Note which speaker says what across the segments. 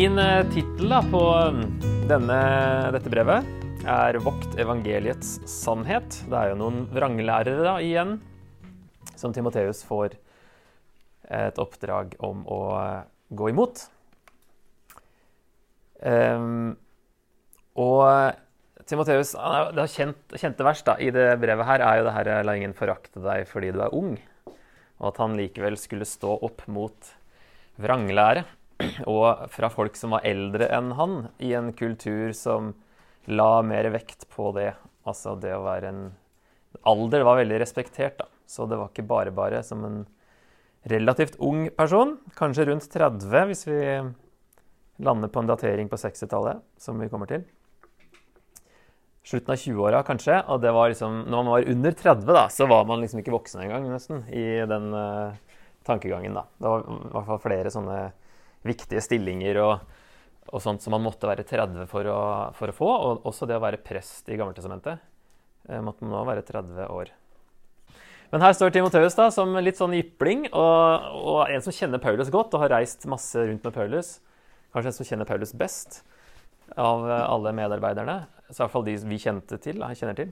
Speaker 1: Min eh, tittel på denne, dette brevet er 'Vokt evangeliets sannhet'. Det er jo noen vranglærere da, igjen som Timoteus får et oppdrag om å eh, gå imot. Um, og Timoteus, Det kjent, kjente vers da, i det brevet her er jo det her 'la ingen forakte deg fordi du er ung', og at han likevel skulle stå opp mot vranglære og fra folk som var eldre enn han, i en kultur som la mer vekt på det. Altså det å være en Alder var veldig respektert, da. Så det var ikke bare bare som en relativt ung person, kanskje rundt 30 hvis vi lander på en datering på 60-tallet, som vi kommer til. Slutten av 20-åra, kanskje. Og det var liksom, når man var under 30, da, så var man liksom ikke voksen engang, nesten, i den uh, tankegangen. da. Det var i hvert fall flere sånne viktige stillinger og, og sånt som man måtte være 30 for å, for å få. Og også det å være prest i Gammeltestamentet. Eh, måtte man nå være 30 år. Men her står Timoteus da, som litt sånn jypling, og, og, en som kjenner Paulus godt og har reist masse rundt med Paulus. Kanskje en som kjenner Paulus best av alle medarbeiderne. Så i hvert fall de vi kjente til, kjenner til.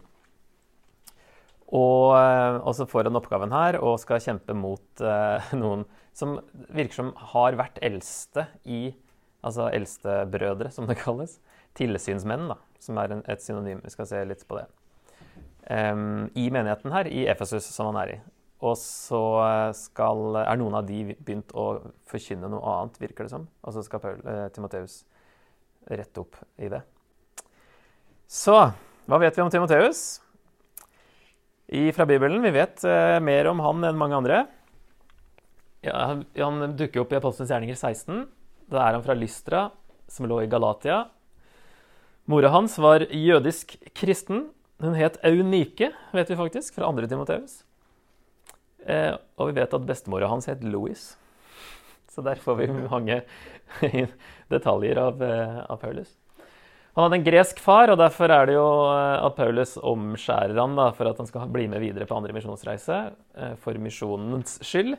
Speaker 1: Og, eh, og så får han oppgaven her og skal kjempe mot eh, noen som virker som har vært eldste i Altså eldstebrødre, som det kalles. Tilsynsmenn, da, som er en, et synonym. Vi skal se litt på det. Um, I menigheten her, i Efesus, som han er i. Og så skal, er noen av de begynt å forkynne noe annet, virker det som. Og så skal Paul, eh, Timoteus rette opp i det. Så hva vet vi om Timoteus? fra Bibelen. Vi vet eh, mer om han enn mange andre. Ja, han dukker opp i Apostelens gjerninger 16. Da er han fra Lystra, som lå i Galatia. Mora hans var jødisk kristen. Hun het Eunike, vet vi faktisk, fra andre Timoteus. Eh, og vi vet at bestemora hans het Louis. Så der får vi mange detaljer av, eh, av, Paulus. Han hadde en gresk far, og derfor er det jo eh, at Paulus omskjærer ham da, for at han skal bli med videre på andre misjonsreise, eh, for misjonens skyld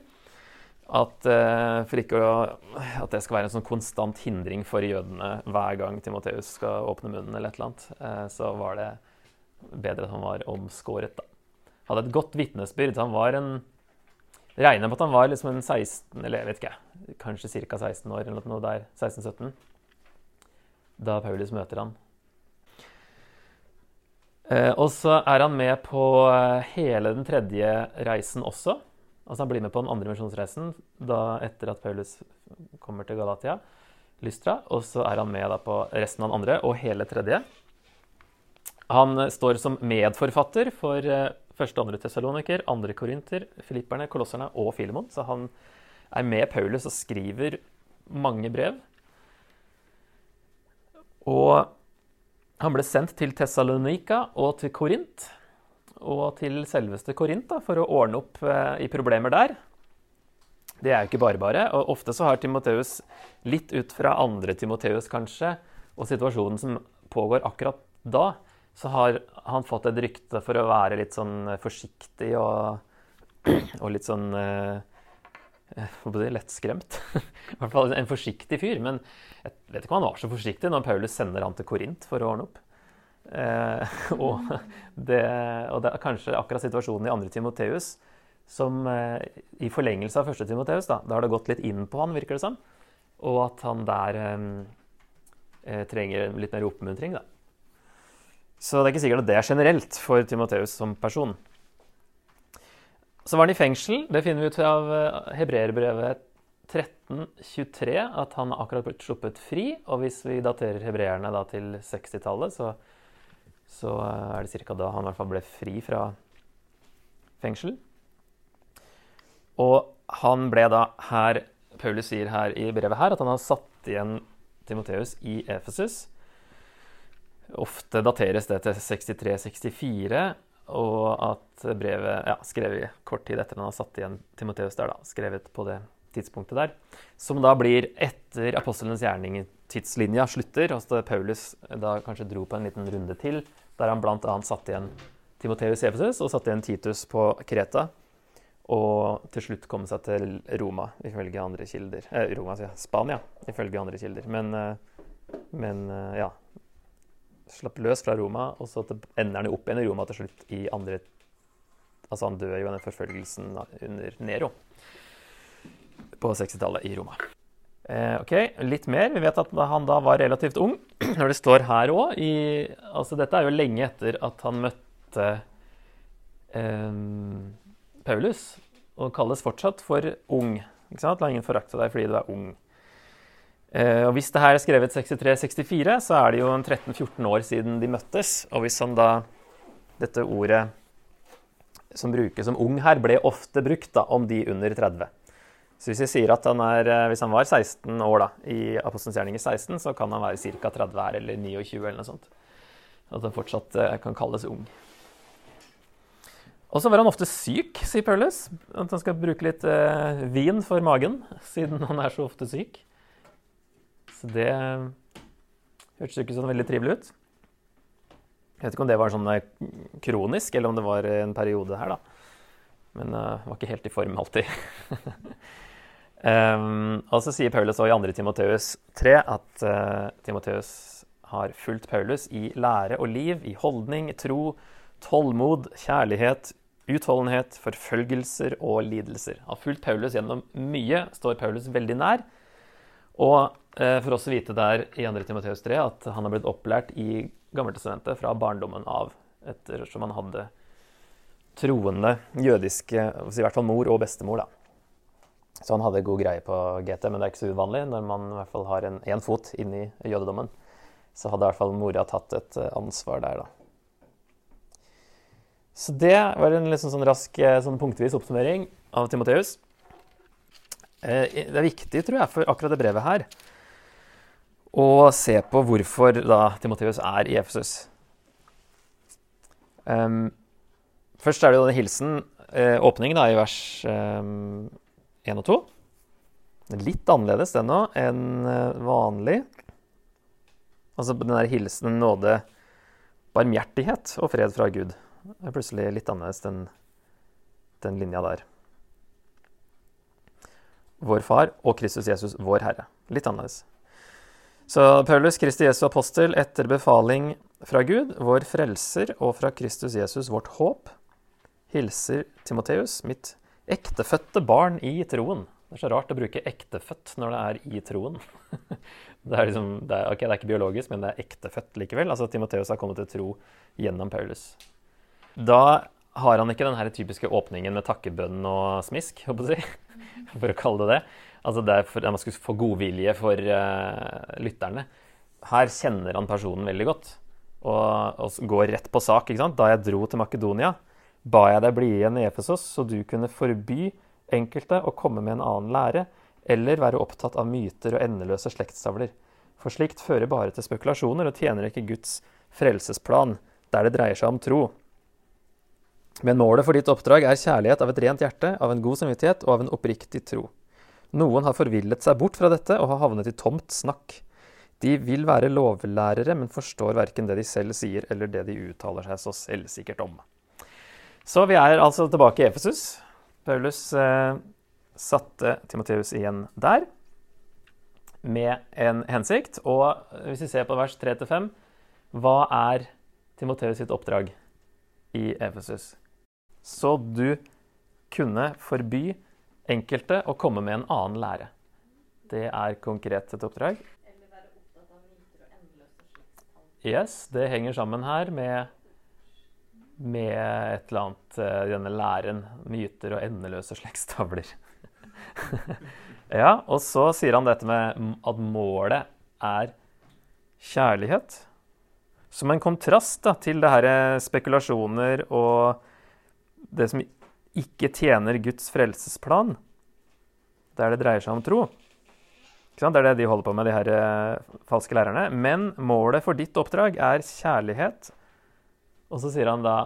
Speaker 1: at, uh, for ikke å, at det skal være en sånn konstant hindring for jødene hver gang Timoteus skal åpne munnen, eller et eller annet, uh, så var det bedre at han var omskåret. da. Hadde et godt vitnesbyrd. Han var en Regner med at han var liksom en 16, eller jeg vet ikke, kanskje ca. 16 år, eller noe der, 16-17, da Paulus møter han. Uh, og så er han med på hele den tredje reisen også. Altså Han blir med på den andre misjonsreisen etter at Paulus kommer til Galatia, Lystra. Og så er han med på resten av den andre og hele tredje. Han står som medforfatter for eh, første og andre Tessaloniker, andre Korinter, filipperne, kolosserne og Filemon. Så han er med Paulus og skriver mange brev. Og han ble sendt til Tessalonika og til Korint og til selveste Korint for å ordne opp eh, i problemer der. Det er jo ikke bare bare. Og ofte så har Timoteus, litt ut fra andre Timoteus kanskje, og situasjonen som pågår akkurat da, så har han fått et rykte for å være litt sånn forsiktig og, og litt sånn eh, lettskremt. I hvert fall en forsiktig fyr. Men jeg vet ikke om han var så forsiktig når Paulus sender han til Korint for å ordne opp. Eh, og, det, og, det, er kanskje akkurat situasjonen i andre Timoteus som eh, i forlengelse av første Timoteus, da, da har det gått litt inn på han, virker det som. Og at han der eh, eh, trenger litt mer oppmuntring, da. Så det er ikke sikkert at det er generelt for Timoteus som person. Så var han i fengsel. Det finner vi ut av eh, hebreerbrevet 1323, at han akkurat blitt sluppet fri. Og hvis vi daterer hebreerne da til 60-tallet, så så eh, er det ca. da han i hvert fall ble fri fra fengsel. Og han ble da her Paulus sier her i brevet her at han har satt igjen Timoteus i Efesus. Ofte dateres det til 63-64, og at brevet ja, skrevet kort tid etter han har satt igjen Timoteus der, da, skrevet på det tidspunktet der, som da blir etter apostelens gjerning tidslinja slutter. Altså Paulus da kanskje dro på en liten runde til, der han bl.a. satte igjen Timoteus i Efesus og satte igjen Titus på Kreta. og til slutt komme seg til Roma, ifølge andre kilder. Eh, Roma, sier jeg. Spania, ifølge andre kilder. Men, eh, men eh, ja Slapp løs fra Roma, og så ender han jo opp igjen i Roma til slutt i andre Altså, han dør jo i den forfølgelsen under Nero på 60-tallet i Roma. Eh, ok, litt mer. Vi vet at han da var relativt ung. Når det står her òg altså Dette er jo lenge etter at han møtte eh, Paulus, og kalles fortsatt for ung. Ikke sant? La ingen forakte deg fordi du er ung. Eh, og Hvis det her er skrevet 63-64, så er det jo 13-14 år siden de møttes. Og hvis han da Dette ordet som brukes som ung her, ble ofte brukt da, om de under 30. Så hvis vi sier at han er, eh, hvis han var 16 år da, i Apostelens gjerninger 16, så kan han være ca. 30 her, eller 29 eller noe sånt. At han fortsatt eh, kan kalles ung. Og så var han ofte syk, sier Paulus. At han skal bruke litt eh, vin for magen, siden han er så ofte syk. Så det hørtes ikke sånn veldig trivelig ut. Jeg vet ikke om det var sånn eh, kronisk, eller om det var en periode her, da. Men uh, var ikke helt i form alltid. um, og så sier Paulus også i 2. Timoteus 3 at uh, Timoteus har fulgt Paulus i lære og liv, i holdning, tro, tålmod, kjærlighet, utholdenhet, forfølgelser og lidelser. Har fulgt Paulus gjennom mye, står Paulus veldig nær. Og uh, for oss å vite der i 2. Timoteus 3 at han har blitt opplært i Gammeltestamentet fra barndommen av, ettersom han hadde troende jødiske i hvert fall mor og bestemor. da. Så han hadde god greie på GT, men det er ikke så uvanlig når man i hvert fall har en fot inn i jødedommen. Så hadde i hvert fall mora tatt et eh, ansvar der, da. Så det var en litt sånn, rask eh, sånn punktvis oppsummering av Timoteus. Eh, det er viktig, tror jeg, for akkurat det brevet her å se på hvorfor da Timoteus er i Efesus. Um, først er det jo den hilsen, åpningen da, i vers um, 1 og 2. Litt annerledes den òg enn eh, vanlig. Altså den der hilsenen nåde, barmhjertighet og fred fra Gud. Det er plutselig litt annerledes den, den linja der. Vår Far og Kristus Jesus, vår Herre. Litt annerledes. Så Paulus, Kristi Jesu apostel, etter befaling fra Gud, vår frelser, og fra Kristus Jesus, vårt håp, hilser Timoteus, mitt ektefødte barn i troen. Det er så rart å bruke 'ektefødt' når det er i troen. det, er liksom, det, er, okay, det er ikke biologisk, men det er ektefødt likevel. Altså Timoteus har kommet til tro gjennom Paulus. Da har han ikke den typiske åpningen med takkebønn og smisk, si, for å kalle det det. Altså det er for man skulle få godvilje for uh, lytterne. Her kjenner han personen veldig godt og, og, går rett på sak. ikke sant? Da jeg dro til Makedonia, ba jeg deg bli igjen i Efesos, så du kunne forby enkelte å komme med en annen lære, eller være opptatt av myter og endeløse slektstavler. For slikt fører bare til spekulasjoner og tjener ikke Guds frelsesplan, der det dreier seg om tro. Men målet for ditt oppdrag er kjærlighet av et rent hjerte, av en god samvittighet og av en oppriktig tro. Noen har forvillet seg bort fra dette og har havnet i tomt snakk. De vil være lovlærere, men forstår verken det de selv sier, eller det de uttaler seg så selvsikkert om. Så vi er altså tilbake i Efesus. Paulus eh, satte Timoteus igjen der med en hensikt. Og hvis vi ser på vers 3-5, hva er Timoteus sitt oppdrag i Efesus? Så du kunne forby enkelte å komme med en annen lære. Det er konkret et oppdrag. Yes, det henger sammen her med, med et eller annet uh, denne læren. Myter og endeløse slektstavler. ja, og så sier han dette med at målet er kjærlighet. Som en kontrast da, til det her spekulasjoner og det som ikke tjener Guds frelsesplan, der det dreier seg om tro. Det er det de holder på med, de her uh, falske lærerne. Men målet for ditt oppdrag er kjærlighet. Og så sier han da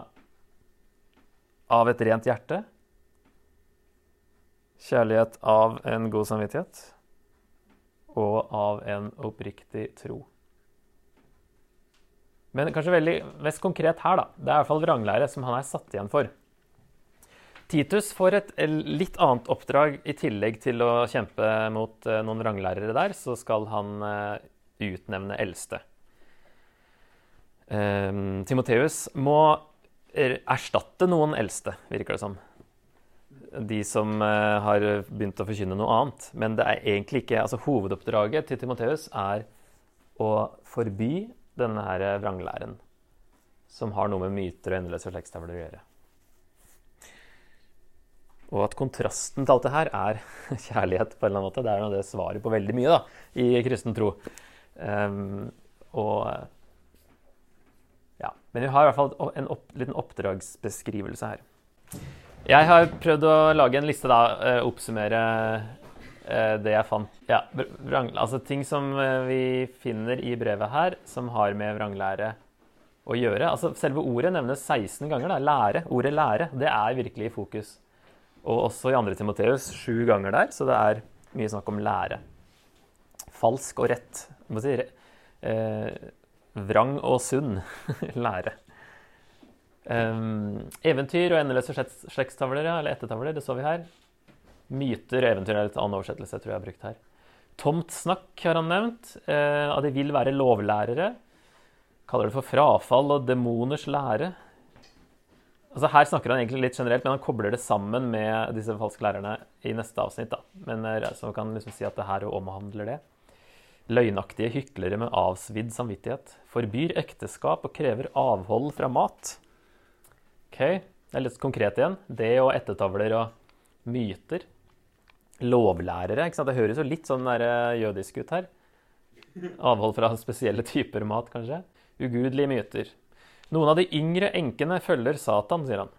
Speaker 1: av et rent hjerte. Kjærlighet av en god samvittighet. Og av en oppriktig tro. Men kanskje veldig mest konkret her, da. Det er i hvert fall vranglære som han er satt igjen for. Titus får et litt annet oppdrag. I tillegg til å kjempe mot eh, noen ranglærere der, så skal han eh, utnevne eldste. Um, Timoteus må erstatte noen eldste, virker det som. De som uh, har begynt å forkynne noe annet. Men det er egentlig ikke, altså hovedoppdraget til Timoteus er å forby denne her vranglæren, som har noe med myter og endeløse slektstavler å gjøre. Og at kontrasten til alt det her er kjærlighet på en eller annen måte. Det er noe det svaret på veldig mye da, i kristen tro. Um. Men vi har i hvert fall en opp, liten oppdragsbeskrivelse her. Jeg har prøvd å lage en liste, da. Uh, oppsummere uh, det jeg fant. Ja, vrang, altså ting som uh, vi finner i brevet her, som har med vranglære å gjøre. Altså Selve ordet nevnes 16 ganger. da, Lære. Ordet 'lære' det er virkelig i fokus. Og også i 2. Timoteus sju ganger der, så det er mye snakk om lære. Falsk og rett. Jeg må si, eh, vrang og sunn lære. Um, eventyr og endeløse slektstavler, ja, eller ettertavler, det så vi her. Myter og eventyr er litt annen oversettelse tror jeg har brukt her. Tomt snakk har han nevnt. Uh, at de vil være lovlærere. Kaller det for frafall og demoners lære. Altså Her snakker han egentlig litt generelt, men han kobler det sammen med disse falske lærerne i neste avsnitt. da. Men Så kan liksom si at det her omhandler det. Løgnaktige hyklere med avsvidd samvittighet. Forbyr ekteskap og krever avhold fra mat. Ok, Det er litt konkret igjen. Det og ettertavler og myter. Lovlærere. ikke sant? Det høres jo litt sånn der eh, jødisk ut her. Avhold fra spesielle typer mat, kanskje. Ugudelige myter. Noen av de yngre enkene følger Satan, sier han.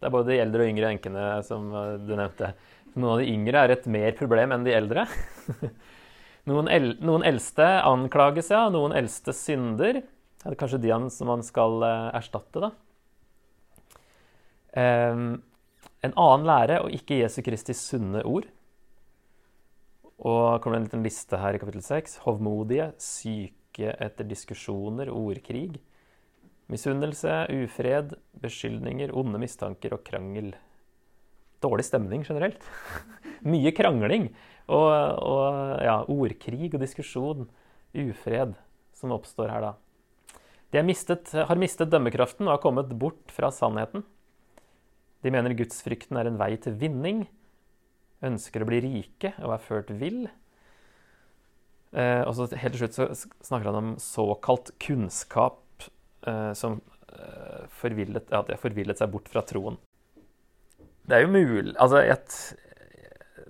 Speaker 1: Det er både de eldre og yngre enkene som eh, du nevnte. Noen av de yngre er et mer problem enn de eldre. noen, el noen, eldste anklages, ja. Noen eldste synder. Det er kanskje de som man skal uh, erstatte, da. Um, en annen lære og ikke Jesu Kristi sunne ord. Og kommer det en liten liste her i kapittel 6. Hovmodige, syke etter diskusjoner, ordkrig Misunnelse, ufred, beskyldninger, onde mistanker og krangel. Dårlig stemning generelt. Mye krangling og, og ja, ordkrig og diskusjon. Ufred som oppstår her da. De mistet, har mistet dømmekraften og har kommet bort fra sannheten. De mener gudsfrykten er en vei til vinning, ønsker å bli rike og er ført vill. Eh, og så Helt til slutt så snakker han om såkalt kunnskap eh, som eh, forvillet, ja, det forvillet seg bort fra troen. Det er jo mulig Altså, et,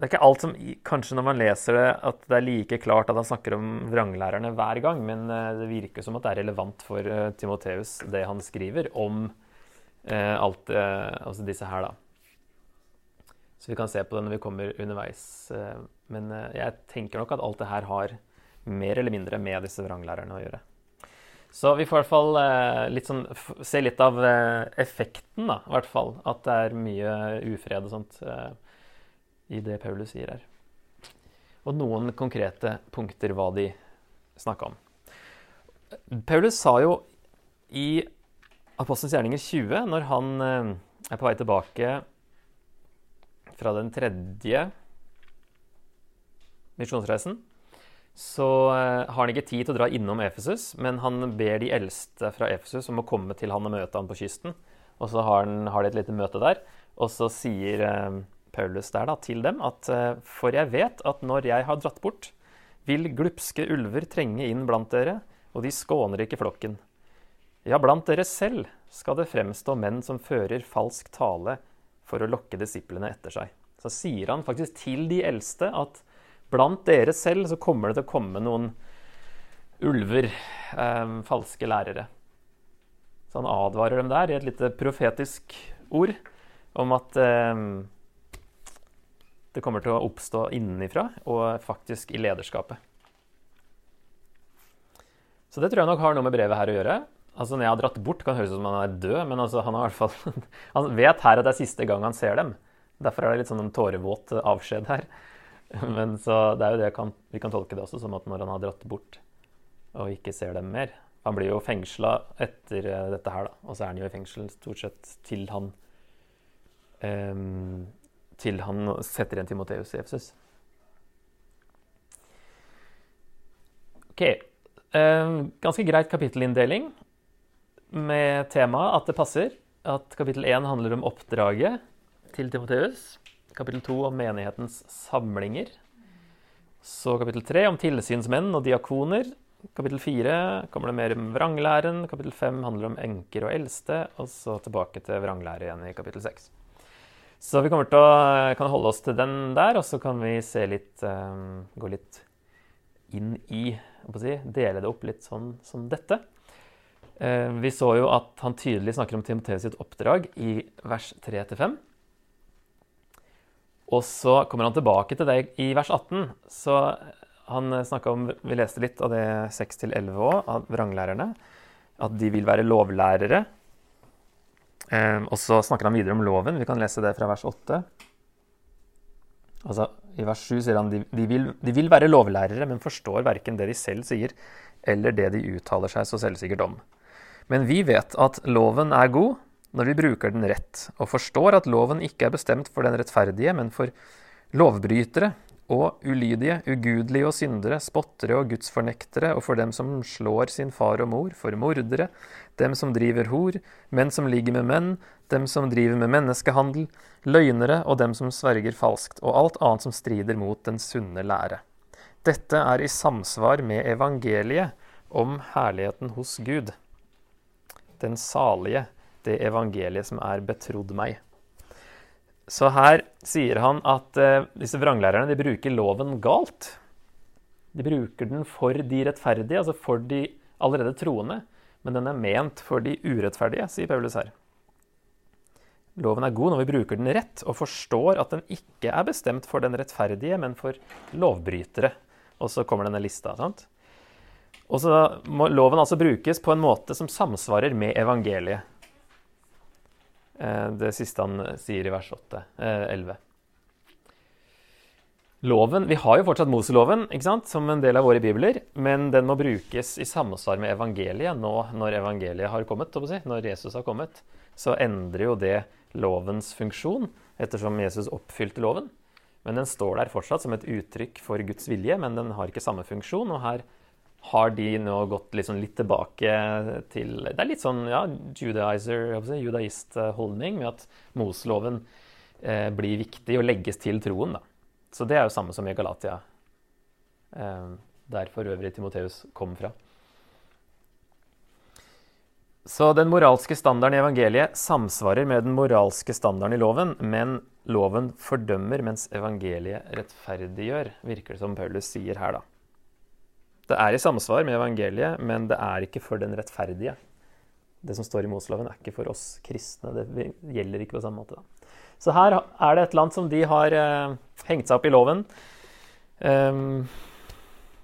Speaker 1: det er ikke alt som Kanskje når man leser det, at det er like klart at han snakker om vranglærerne hver gang, men uh, det virker som at det er relevant for Timoteus, det han skriver om alt Altså disse her, da. Så vi kan se på det når vi kommer underveis. Men jeg tenker nok at alt det her har mer eller mindre med disse vranglærerne å gjøre. Så vi får i hvert fall eh, litt sånn, se litt av eh, effekten, da, i hvert fall. At det er mye ufred og sånt eh, i det Paulus sier her. Og noen konkrete punkter hva de snakka om. Paulus sa jo i Apostelens gjerninger 20, når han eh, er på vei tilbake fra den tredje misjonsreisen så eh, har han ikke tid til å dra innom Efesus, men han ber de eldste fra Efesus om å komme til han og møte han på kysten. Og så har, han, har de et lite møte der, og så sier eh, Paulus der da, til dem at eh, For jeg vet at når jeg har dratt bort, vil glupske ulver trenge inn blant dere, og de skåner ikke flokken. Ja, blant dere selv skal det fremstå menn som fører falsk tale for å lokke disiplene etter seg. Så sier han faktisk til de eldste at Blant dere selv så kommer det til å komme noen ulver, eh, falske lærere. Så han advarer dem der i et lite profetisk ord om at eh, det kommer til å oppstå innenfra, og faktisk i lederskapet. Så det tror jeg nok har noe med brevet her å gjøre. Altså Når jeg har dratt bort, kan det høres ut som han er død, men altså, han, fall, han vet her at det er siste gang han ser dem. Derfor er det litt sånn en tårevåt avskjed her. Men så det er jo det kan, vi kan tolke det også som at når han har dratt bort og ikke ser dem mer Han blir jo fengsla etter eh, dette her, da. Og så er han jo i fengsel stort sett til han um, til han setter igjen Timoteus i Efesus. Ok. Um, ganske greit kapittelinndeling med temaet at det passer. At kapittel 1 handler om oppdraget til Timoteus. Kapittel 2 om menighetens samlinger. Så kapittel 3 om tilsynsmenn og diakoner. Kapittel 4 kommer det mer om vranglæren. Kapittel 5 handler om enker og eldste. Og så tilbake til vranglære igjen i kapittel 6. Så vi kommer til å kan holde oss til den der, og så kan vi se litt um, Gå litt inn i si, Dele det opp litt sånn som dette. Uh, vi så jo at han tydelig snakker om Timoteus sitt oppdrag i vers 3-5. Og så kommer han tilbake til det i vers 18. Så han snakka om Vi leste litt av det 6-11 òg, av vranglærerne. At de vil være lovlærere. Eh, og så snakker han videre om loven. Vi kan lese det fra vers 8. Altså, I vers 7 sier han de, de, vil, de vil være lovlærere, men forstår verken det de selv sier, eller det de uttaler seg så selvsikkert om. Men vi vet at loven er god når vi bruker den rett, og forstår at loven ikke er bestemt for den rettferdige, men for lovbrytere og ulydige, ugudelige og syndere, spottere og gudsfornektere, og for dem som slår sin far og mor, for mordere, dem som driver hor, menn som ligger med menn, dem som driver med menneskehandel, løgnere og dem som sverger falskt, og alt annet som strider mot den sunne lære. Dette er i samsvar med evangeliet om herligheten hos Gud. Den salige, det evangeliet som er betrodd meg. Så her sier han at eh, disse vranglærerne bruker loven galt. De bruker den for de rettferdige, altså for de allerede troende. Men den er ment for de urettferdige, sier Paulus her. Loven er god når vi bruker den rett og forstår at den ikke er bestemt for den rettferdige, men for lovbrytere. Og så kommer denne lista. sant? Og så må loven altså brukes på en måte som samsvarer med evangeliet. Eh, det siste han sier i vers 8, 11. Eh, Loven, Vi har jo fortsatt Moseloven ikke sant, som en del av våre bibler, men den må brukes i samsvar med evangeliet nå når evangeliet har kommet. Si. Når Jesus har kommet, så endrer jo det lovens funksjon, ettersom Jesus oppfylte loven. Men den står der fortsatt som et uttrykk for Guds vilje, men den har ikke samme funksjon. Og her har de nå gått liksom litt tilbake til Det er litt sånn ja, judaizer, judaist-holdning med at Moseloven eh, blir viktig og legges til troen. da. Så det er jo samme som i Galatia, eh, der for øvrig Timoteus kom fra. Så den moralske standarden i evangeliet samsvarer med den moralske standarden i loven, men loven fordømmer, mens evangeliet rettferdiggjør, virker det som Paulus sier her, da. Det er i samsvar med evangeliet, men det er ikke for den rettferdige. Det som står i Moseloven, er ikke for oss kristne. Det gjelder ikke på samme måte. Så her er det et land som de har eh, hengt seg opp i loven. Um,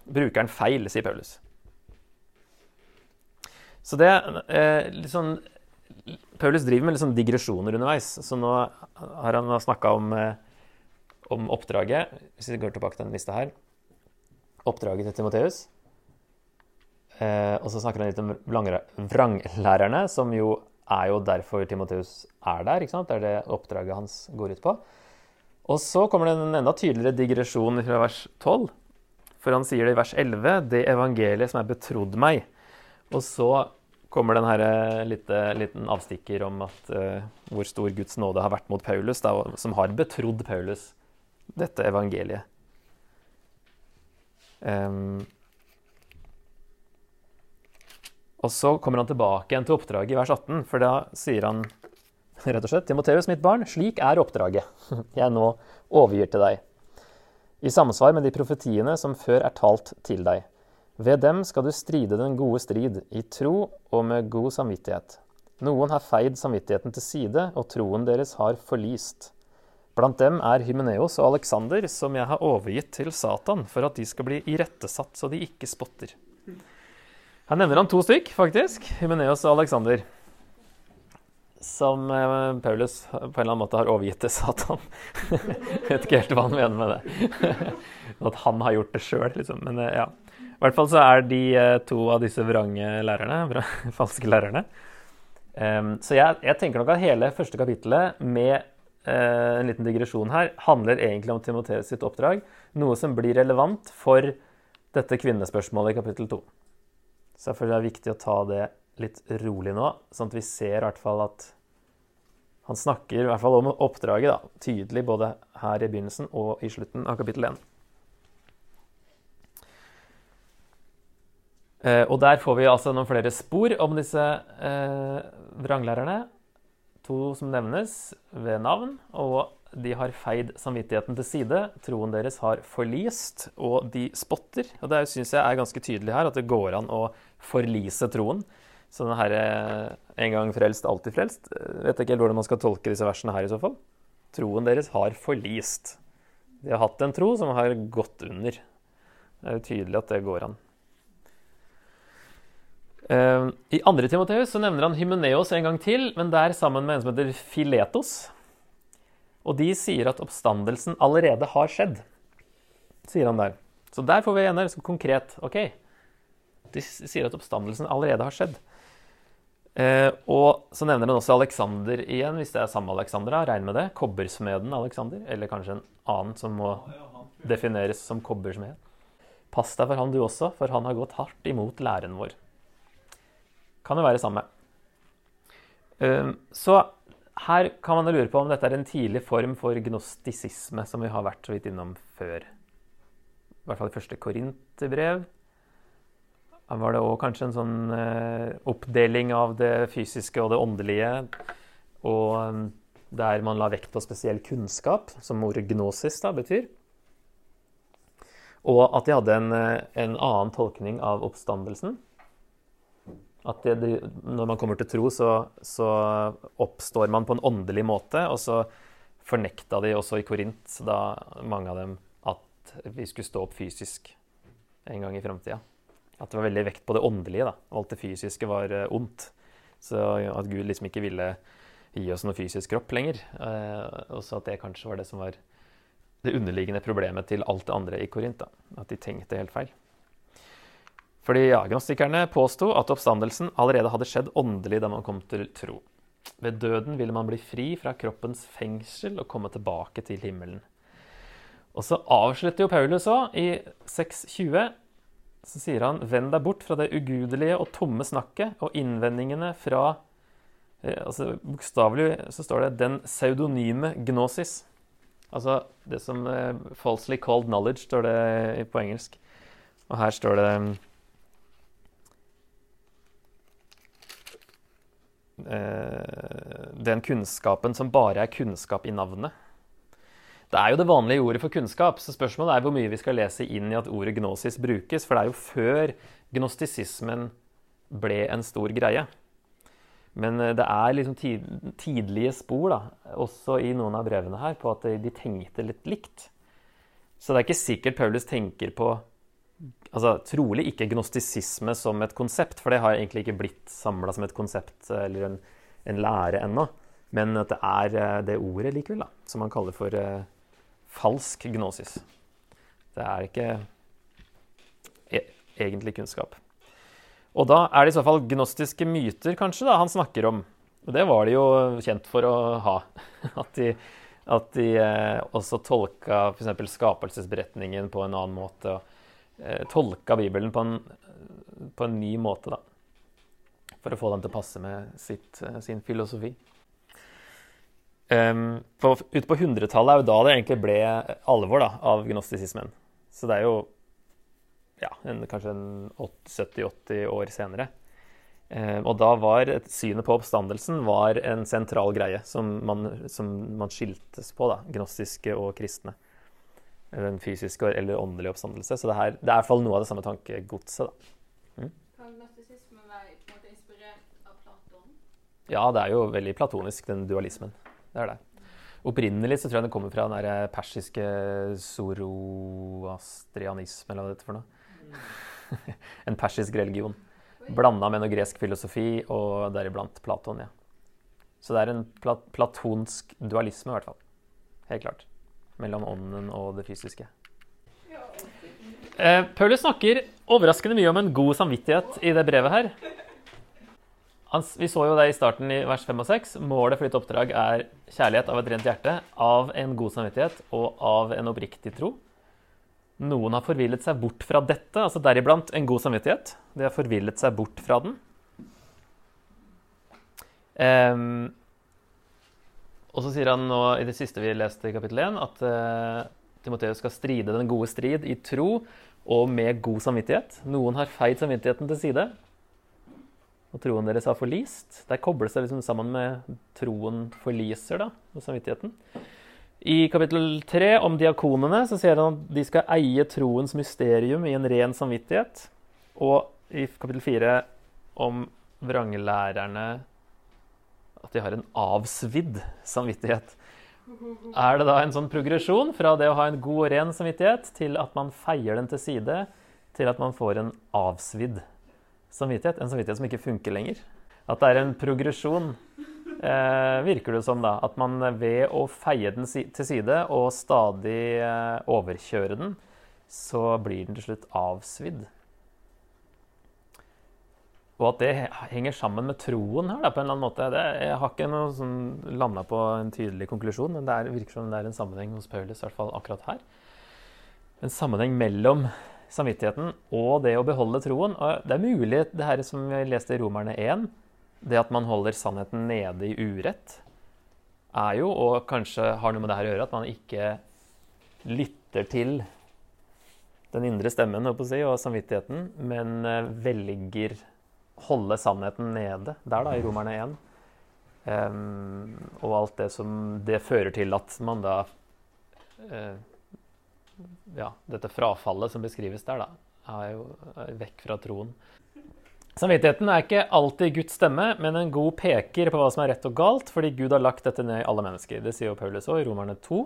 Speaker 1: bruker den feil, sier Paulus. Så det eh, sånn Paulus driver med sånn digresjoner underveis. Så nå har han snakka om, eh, om, oppdraget. Hvis vi går tilbake til den lista her. Oppdraget til Timoteus. Eh, og så snakker han litt om vranglærerne, som jo er jo derfor Timoteus er der. ikke sant? Det er det oppdraget hans går ut på. Og så kommer det en enda tydeligere digresjon fra vers 12. For han sier det i vers 11, 'det evangeliet som er betrodd meg'. Og så kommer den her eh, lite, liten avstikker om at, uh, hvor stor Guds nåde har vært mot Paulus, da, som har betrodd Paulus dette evangeliet. Um, og så kommer han tilbake igjen til oppdraget i vers 18, for da sier han rett og slett Timoteus, mitt barn, slik er oppdraget jeg nå overgir til deg, i samsvar med de profetiene som før er talt til deg. Ved dem skal du stride den gode strid, i tro og med god samvittighet. Noen har feid samvittigheten til side, og troen deres har forlist. Blant dem er Hymeneos og Aleksander, som jeg har overgitt til Satan, for at de skal bli irettesatt så de ikke spotter. Her nevner han to stykk, faktisk. Hymeneos og Aleksander. Som eh, Paulus på en eller annen måte har overgitt til Satan. Jeg vet ikke helt hva han mener med det. At han har gjort det sjøl, liksom. Men eh, ja. I hvert fall så er de eh, to av disse vrange lærerne, falske lærerne. Um, så jeg, jeg, tenker nok at hele første kapittelet med en liten digresjon her, handler egentlig om Timoteus sitt oppdrag. Noe som blir relevant for dette kvinnespørsmålet i kapittel 2. Så jeg føler det er viktig å ta det litt rolig nå, sånn at vi ser i hvert fall at han snakker i hvert fall om oppdraget da, tydelig både her i begynnelsen og i slutten av kapittel 1. Eh, og der får vi altså noen flere spor om disse eh, vranglærerne. To som nevnes ved navn, og de har feid samvittigheten til side. Troen deres har forlist, og de spotter. Og det syns jeg er ganske tydelig her, at det går an å forlise troen. Så den herre eh, 'en gang frelst, alltid frelst' eh, vet ikke helt hvordan man skal tolke disse versene her i så fall. Troen deres har forlist. De har hatt en tro som har gått under. Det er jo tydelig at det går an. Uh, I 2. Timoteus så nevner han Hymeneos en gang til, men der sammen med en som heter Filetos. Og de sier at oppstandelsen allerede har skjedd, sier han der. Så der får vi igjen der, konkret. Ok, de sier at oppstandelsen allerede har skjedd. Uh, og så nevner han også Alexander igjen, hvis det er samme Alexander. Regn med det. Kobbersmeden Alexander. Eller kanskje en annen som må defineres som kobbersmed. Pass deg for han du også, for han har gått hardt imot læren vår kan jo være samme. Ehm, så her kan man lure på om dette er en tidlig form for gnostisisme, som vi har vært så vidt innom før. I hvert fall i første korinterbrev. Var det òg kanskje en sånn eh, oppdeling av det fysiske og det åndelige. Og ehm, der man la vekt på spesiell kunnskap, som ordet gnosis da betyr. Og at de hadde en, eh, en annen tolkning av oppstandelsen. At det, når man kommer til tro, så, så, oppstår man på en åndelig måte. Og så fornekta de også i Korint, da mange av dem, at vi skulle stå opp fysisk en gang i framtida. At det var veldig vekt på det åndelige. da, og Alt det fysiske var uh, ondt. Så at Gud liksom ikke ville gi oss noe fysisk kropp lenger. Uh, og så at det kanskje var det som var det underliggende problemet til alt det andre i Korint. da, At de tenkte helt feil. Fordi agnostikerne påsto at oppstandelsen allerede hadde skjedd åndelig da man kom til tro. Ved døden ville man bli fri fra kroppens fengsel og komme tilbake til himmelen. Og så avslutter jo Paulus òg, i 6.20. Så sier han, vend deg bort fra det ugudelige og tomme snakket og innvendingene fra eh, altså Bokstavelig så står det 'den pseudonyme gnosis'. Altså det som uh, 'falsely called knowledge' står det på engelsk. Og her står det den kunnskapen som bare er kunnskap i navnet. Det er jo det vanlige ordet for kunnskap, så spørsmålet er hvor mye vi skal lese inn i at ordet gnosis brukes, for det er jo før gnostisismen ble en stor greie. Men eh, det er liksom tidlige spor, da, også i noen av brevene her, på at de tenkte litt likt. Så det er ikke sikkert Paulus tenker på altså, trolig ikke gnostisisme som et konsept, for det har egentlig ikke blitt samla som et konsept eller en, en lære ennå. Men at det er eh, det ordet likevel, da, som man kaller for uh, falsk gnosis. Det er ikke e egentlig kunnskap. Og da er det i så fall gnostiske myter, kanskje, da, han snakker om. Og det var de jo kjent for å ha. At de, at de eh, også tolka f.eks. skapelsesberetningen på en annen måte. og eh, tolka Bibelen på en, på en, ny måte, da. For å få den til å passe med sitt, eh, sin filosofi. Um, på, ute på 100-tallet er jo da det egentlig ble alvor da, av gnostisismen. Så det er jo ja, en, kanskje 70-80 år senere. Um, og da var synet på oppstandelsen var en sentral greie som man, som man skiltes på, da, gnostiske og kristne den fysiske eller åndelige oppstandelse. Så det, her, det er i hvert fall noe av det samme tankegodset.
Speaker 2: Mm? Kan gnostisismen være måte inspirert av Platon?
Speaker 1: Ja, det er jo veldig platonisk, den dualismen. Det er det. Opprinnelig så tror jeg den kommer fra den der persiske zoroastrianisme, eller hva det heter for noe. Mm. en persisk religion. Blanda med noe gresk filosofi, og deriblant Platon. ja. Så det er en plat platonsk dualisme, i hvert fall. Helt klart mellom ånden og det fysiske. Eh, Paulus snakker overraskende mye om en god samvittighet i det brevet her. han, vi så jo det i starten i vers 5 og 6. Målet for ditt oppdrag er kjærlighet av et rent hjerte, av en god samvittighet og av en oppriktig tro. Noen har forvillet seg bort fra dette, altså deriblant en god samvittighet. De har forvillet seg bort fra den. Ehm, og så sier han nå i det siste vi leste i kapittel 1, at uh, Timoteus skal stride den gode strid i tro og med god samvittighet. Noen har feid samvittigheten til side, og troen deres har forlist. Der kobles det liksom sammen med troen forliser, da, og samvittigheten. I kapittel 3 om diakonene så sier han at de skal eie troens mysterium i en ren samvittighet. Og i kapittel 4 om vranglærerne at de har en avsvidd samvittighet. Er det da en sånn progresjon fra det å ha en god og ren samvittighet til at man feier den til side, til at man får en avsvidd samvittighet? En samvittighet som ikke funker lenger. At det er en progresjon, eh, virker det som, da. At man ved å feie den si til side og stadig eh, overkjøre den, så blir den til slutt avsvidd. Og at det henger sammen med troen her, da, på en eller annen måte. Det, jeg har ikke noe sånn landa på en tydelig konklusjon, men det er, virker som det er en sammenheng hos Paulus, hvert fall akkurat her. En sammenheng mellom samvittigheten og det å beholde troen. Og det er mulig, det her som vi leste i Romerne 1, det at man holder sannheten nede i urett, er jo, og kanskje har noe med det her å gjøre, at man ikke lytter til den indre stemmen si, og samvittigheten, men eh, velger holde sannheten nede der, da, i Romerne 1. Um, og alt det som det fører til at man da uh, Ja, dette frafallet som beskrives der, da, er jo er vekk fra troen. Samvittigheten er ikke alltid Guds stemme, men en god peker på hva som er rett og galt, fordi Gud har lagt dette ned i alle mennesker. Det sier jo Paulus òg i Romerne 2.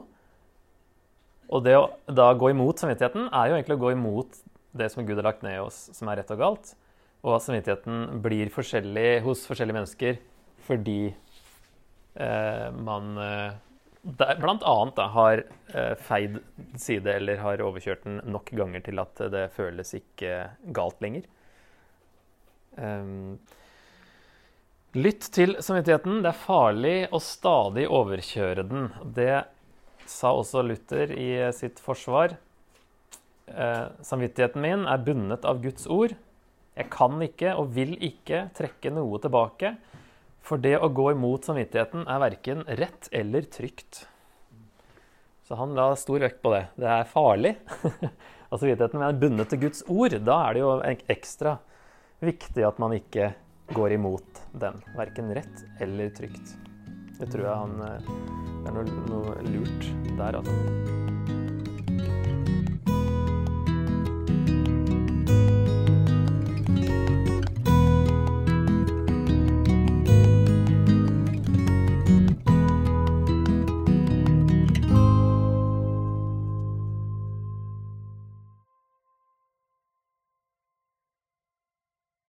Speaker 1: Og det å da gå imot samvittigheten er jo egentlig å gå imot det som Gud har lagt ned i oss, som er rett og galt. Og at samvittigheten blir forskjellig hos forskjellige mennesker fordi eh, man eh, blant annet da, har eh, feid side eller har overkjørt den nok ganger til at det føles ikke galt lenger. Um, lytt til samvittigheten. Det er farlig å stadig overkjøre den. Det sa også Luther i sitt forsvar. Eh, samvittigheten min er bundet av Guds ord. Jeg kan ikke og vil ikke trekke noe tilbake, for det å gå imot samvittigheten er verken rett eller trygt. Så han la stor vekt på det. Det er farlig. Og samvittigheten er bundet til Guds ord. Da er det jo ekstra viktig at man ikke går imot den. Verken rett eller trygt. Det tror jeg han eh, Det er noe, noe lurt der, altså.